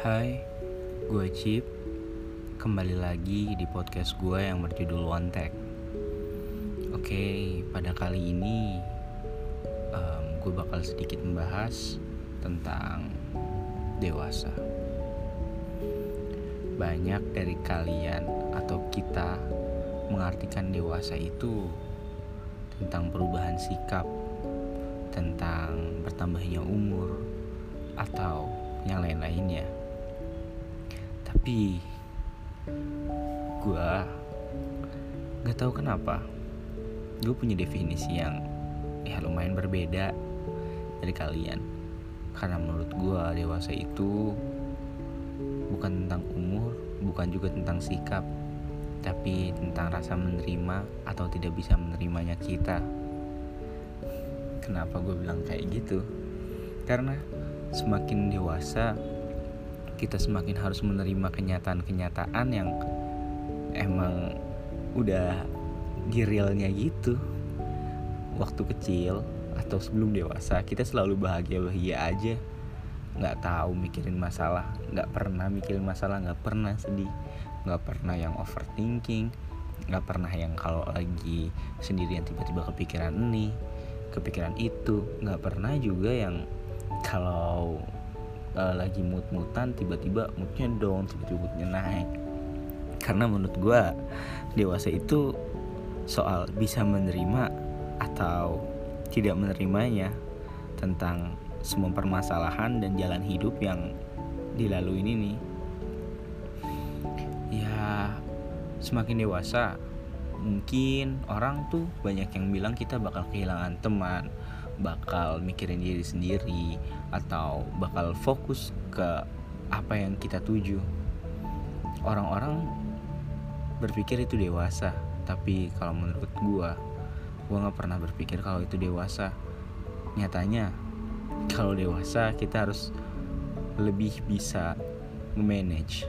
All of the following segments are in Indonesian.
Hai, gue Chip Kembali lagi di podcast gue yang berjudul One Tech. Oke, pada kali ini um, Gue bakal sedikit membahas tentang dewasa. Banyak dari kalian atau kita mengartikan dewasa itu Tentang perubahan sikap Tentang bertambahnya umur Atau yang lain-lainnya tapi gue gak tahu kenapa. Gue punya definisi yang ya lumayan berbeda dari kalian. Karena menurut gue dewasa itu bukan tentang umur bukan juga tentang sikap tapi tentang rasa menerima atau tidak bisa menerimanya kita. Kenapa gue bilang kayak gitu? Karena semakin dewasa kita semakin harus menerima kenyataan-kenyataan yang emang udah di realnya gitu. Waktu kecil atau sebelum dewasa kita selalu bahagia bahagia aja. Nggak tahu mikirin masalah nggak pernah mikirin masalah nggak pernah sedih. Nggak pernah yang overthinking nggak pernah yang kalau lagi sendirian tiba-tiba kepikiran ini kepikiran itu. Nggak pernah juga yang kalau uh, lagi mood-mutan tiba-tiba moodnya down tiba-tiba moodnya naik. Karena menurut gue dewasa itu soal bisa menerima atau tidak menerimanya tentang semua permasalahan dan jalan hidup yang dilalui ini nih. Ya semakin dewasa mungkin orang tuh banyak yang bilang kita bakal kehilangan teman bakal mikirin diri sendiri atau bakal fokus ke apa yang kita tuju. Orang-orang berpikir itu dewasa, tapi kalau menurut gua, gua nggak pernah berpikir kalau itu dewasa. Nyatanya, kalau dewasa kita harus lebih bisa manage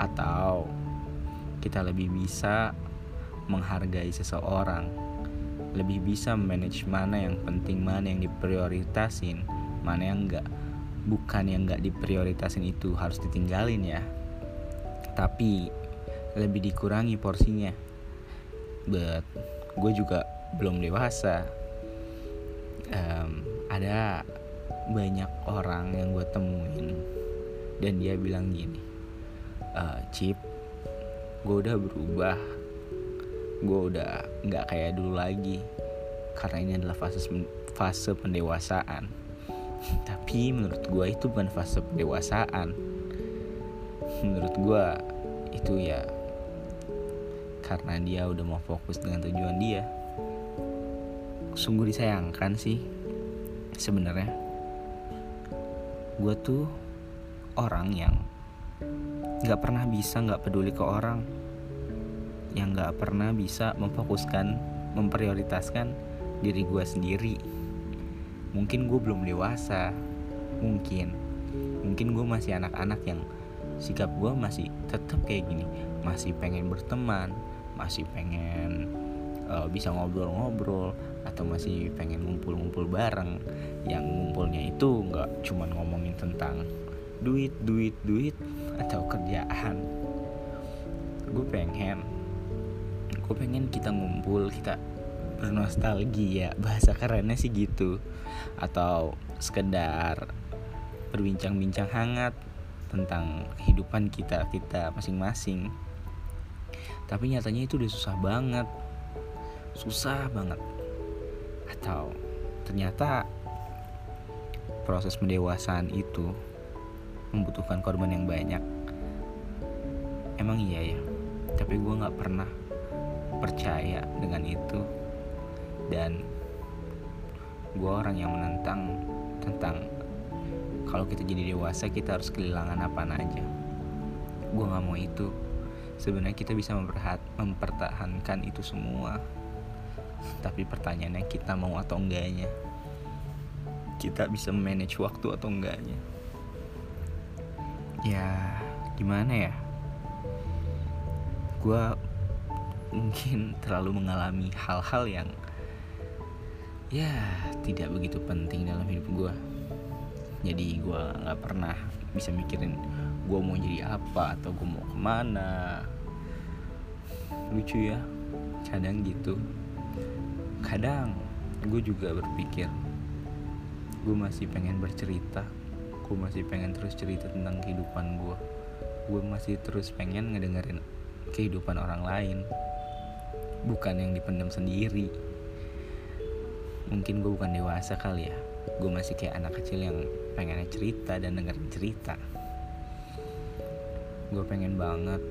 atau kita lebih bisa menghargai seseorang lebih bisa manage mana yang penting mana yang diprioritasin mana yang enggak bukan yang enggak diprioritasin itu harus ditinggalin ya. Tapi lebih dikurangi porsinya. But gue juga belum dewasa. Um, ada banyak orang yang gue temuin dan dia bilang gini uh, Chip gue udah berubah gue udah nggak kayak dulu lagi. Karena ini adalah fase fase pendewasaan. Tapi menurut gue itu bukan fase pendewasaan. Menurut gue itu ya karena dia udah mau fokus dengan tujuan dia. Sungguh disayangkan sih sebenarnya. Gue tuh orang yang nggak pernah bisa nggak peduli ke orang yang gak pernah bisa memfokuskan, memprioritaskan diri gue sendiri. Mungkin gue belum dewasa, mungkin, mungkin gue masih anak-anak yang sikap gue masih tetap kayak gini, masih pengen berteman, masih pengen uh, bisa ngobrol-ngobrol atau masih pengen ngumpul-ngumpul bareng. Yang ngumpulnya itu nggak cuma ngomongin tentang duit duit duit atau kerjaan. Gue pengen gue pengen kita ngumpul kita bernostalgia bahasa kerennya sih gitu. Atau sekedar berbincang-bincang hangat tentang kehidupan kita kita masing-masing. Tapi nyatanya itu udah susah banget. Susah banget. Atau ternyata proses pendewasaan itu membutuhkan korban yang banyak. Emang iya ya tapi gue nggak pernah percaya dengan itu. Dan gue orang yang menentang tentang kalau kita jadi dewasa kita harus kehilangan apa aja. Gue nggak mau itu. Sebenarnya kita bisa mempertahankan itu semua. Tapi pertanyaannya kita mau atau enggaknya? Kita bisa manage waktu atau enggaknya? Ya gimana ya? Gue mungkin terlalu mengalami hal-hal yang ya tidak begitu penting dalam hidup gue jadi gue nggak pernah bisa mikirin gue mau jadi apa atau gue mau ke mana. Lucu ya kadang gitu. Kadang gue juga berpikir gue masih pengen bercerita. Gue masih pengen terus cerita tentang kehidupan gue gue masih terus pengen ngedengerin kehidupan orang lain bukan yang dipendam sendiri. Mungkin gue bukan dewasa kali ya. Gue masih kayak anak kecil yang pengen cerita dan dengerin cerita. Gue pengen banget.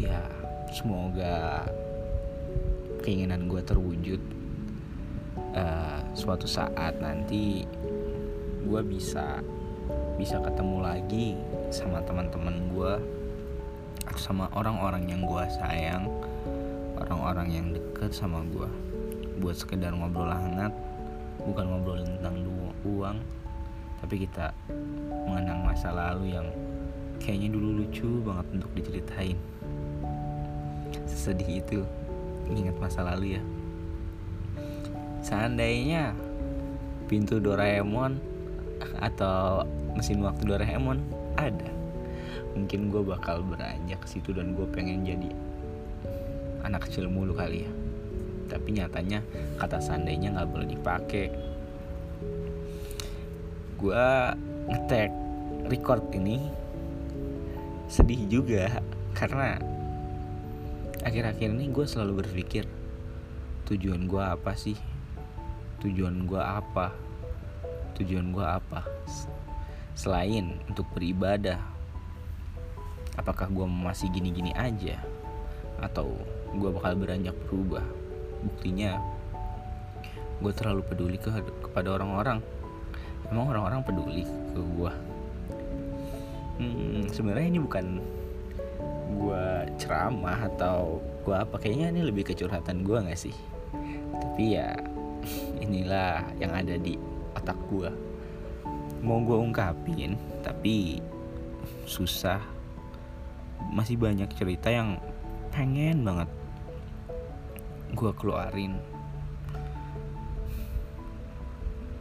Ya semoga keinginan gue terwujud uh, suatu saat nanti gue bisa bisa ketemu lagi sama teman-teman gue sama orang-orang yang gue sayang orang-orang yang deket sama gue buat sekedar ngobrol hangat bukan ngobrol tentang uang tapi kita mengenang masa lalu yang kayaknya dulu lucu banget untuk diceritain. Sesedih itu ingat masa lalu ya. Seandainya pintu Doraemon atau mesin waktu Doraemon ada mungkin gue bakal beranjak ke situ dan gue pengen jadi anak kecil mulu kali ya. Tapi nyatanya kata seandainya nggak boleh dipakai. Gue ngetek record ini sedih juga karena akhir-akhir ini gue selalu berpikir tujuan gue apa sih? Tujuan gue apa? Tujuan gue apa? Selain untuk beribadah apakah gue masih gini-gini aja? Atau gue bakal beranjak berubah. Buktinya gue terlalu peduli ke kepada orang-orang. Emang orang-orang peduli ke gue hmm, sebenarnya ini bukan gue ceramah atau gue apa. Kayaknya ini lebih kecurhatan gue nggak sih? Tapi ya inilah yang ada di otak gue mau gue ungkapin tapi susah. Masih banyak cerita yang pengen banget gue keluarin.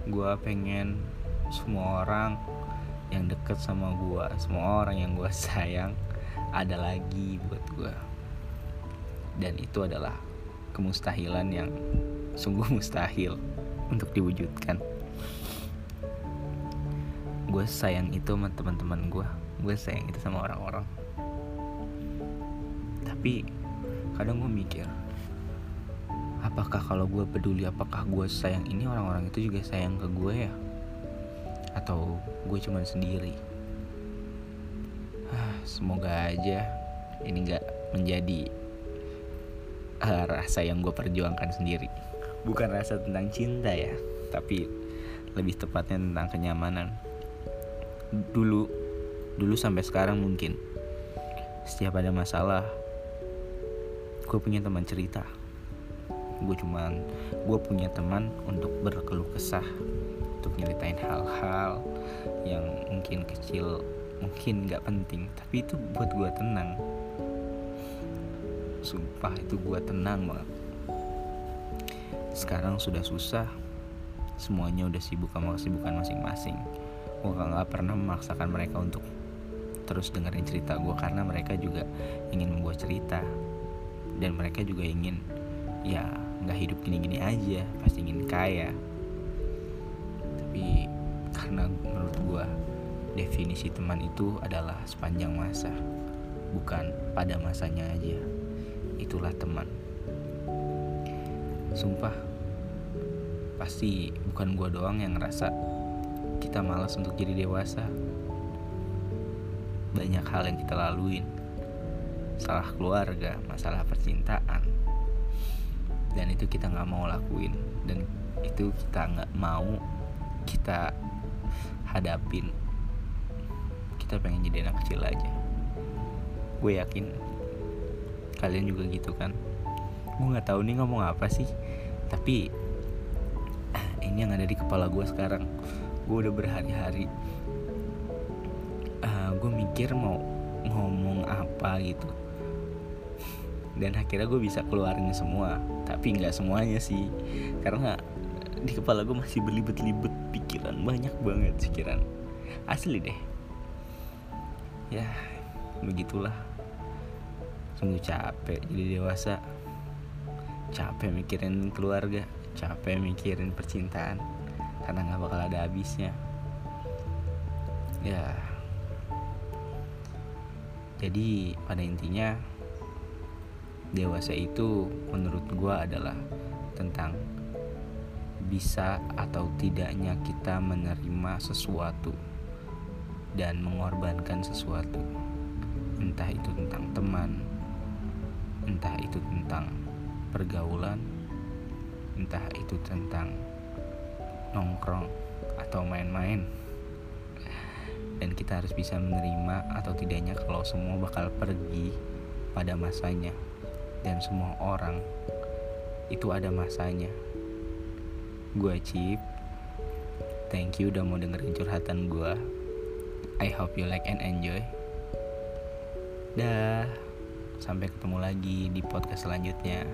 Gue pengen semua orang yang deket sama gue semua orang yang gue sayang ada lagi buat gue dan itu adalah kemustahilan yang sungguh mustahil untuk diwujudkan. Gue sayang itu sama teman-teman gue gue sayang itu sama orang-orang. Tapi kadang gue mikir apakah kalau gue peduli apakah gue sayang ini orang-orang itu juga sayang ke gue ya? Atau gue cuman sendiri? Ah, semoga aja ini gak menjadi uh, rasa yang gue perjuangkan sendiri. Bukan rasa tentang cinta ya tapi lebih tepatnya tentang kenyamanan. Dulu dulu sampai sekarang mungkin setiap ada masalah gue punya teman cerita gue cuman gue punya teman untuk berkeluh kesah untuk nyeritain hal-hal yang mungkin kecil mungkin nggak penting tapi itu buat gue tenang. Sumpah itu gue tenang banget. Sekarang sudah susah semuanya udah sibuk sama kesibukan masing-masing. Gue nggak pernah memaksakan mereka untuk terus dengerin cerita gue karena mereka juga ingin membuat cerita. Dan mereka juga ingin ya nggak hidup gini-gini aja pasti ingin kaya. Tapi karena menurut gue definisi teman itu adalah sepanjang masa bukan pada masanya aja. Itulah teman. Sumpah pasti bukan gue doang yang ngerasa kita malas untuk jadi dewasa. Banyak hal yang kita laluin. Salah keluarga masalah percintaan dan itu kita nggak mau lakuin. Dan itu kita nggak mau kita hadapin. Kita pengen jadi anak kecil aja. Gue yakin kalian juga gitu kan. Gue nggak tahu nih ngomong apa sih. Tapi ini yang ada di kepala gue sekarang. Gue udah berhari-hari uh, gue mikir mau ngomong apa gitu dan akhirnya gue bisa keluarin semua. Tapi nggak semuanya sih. Karena di kepala gue masih berlibet-libet. Pikiran banyak banget pikiran asli deh. Ya begitulah. Sungguh capek jadi dewasa. Capek mikirin keluarga. Capek mikirin percintaan. Karena nggak bakal ada habisnya. Ya. Jadi pada intinya dewasa itu menurut gue adalah tentang bisa atau tidaknya kita menerima sesuatu dan mengorbankan sesuatu. Entah itu tentang teman entah itu tentang pergaulan entah itu tentang nongkrong atau main-main. Dan kita harus bisa menerima atau tidaknya kalau semua bakal pergi pada masanya dan semua orang itu ada masanya. Gue Cip thank you udah mau dengerin curhatan gue I hope you like and enjoy. Dah sampai ketemu lagi di podcast selanjutnya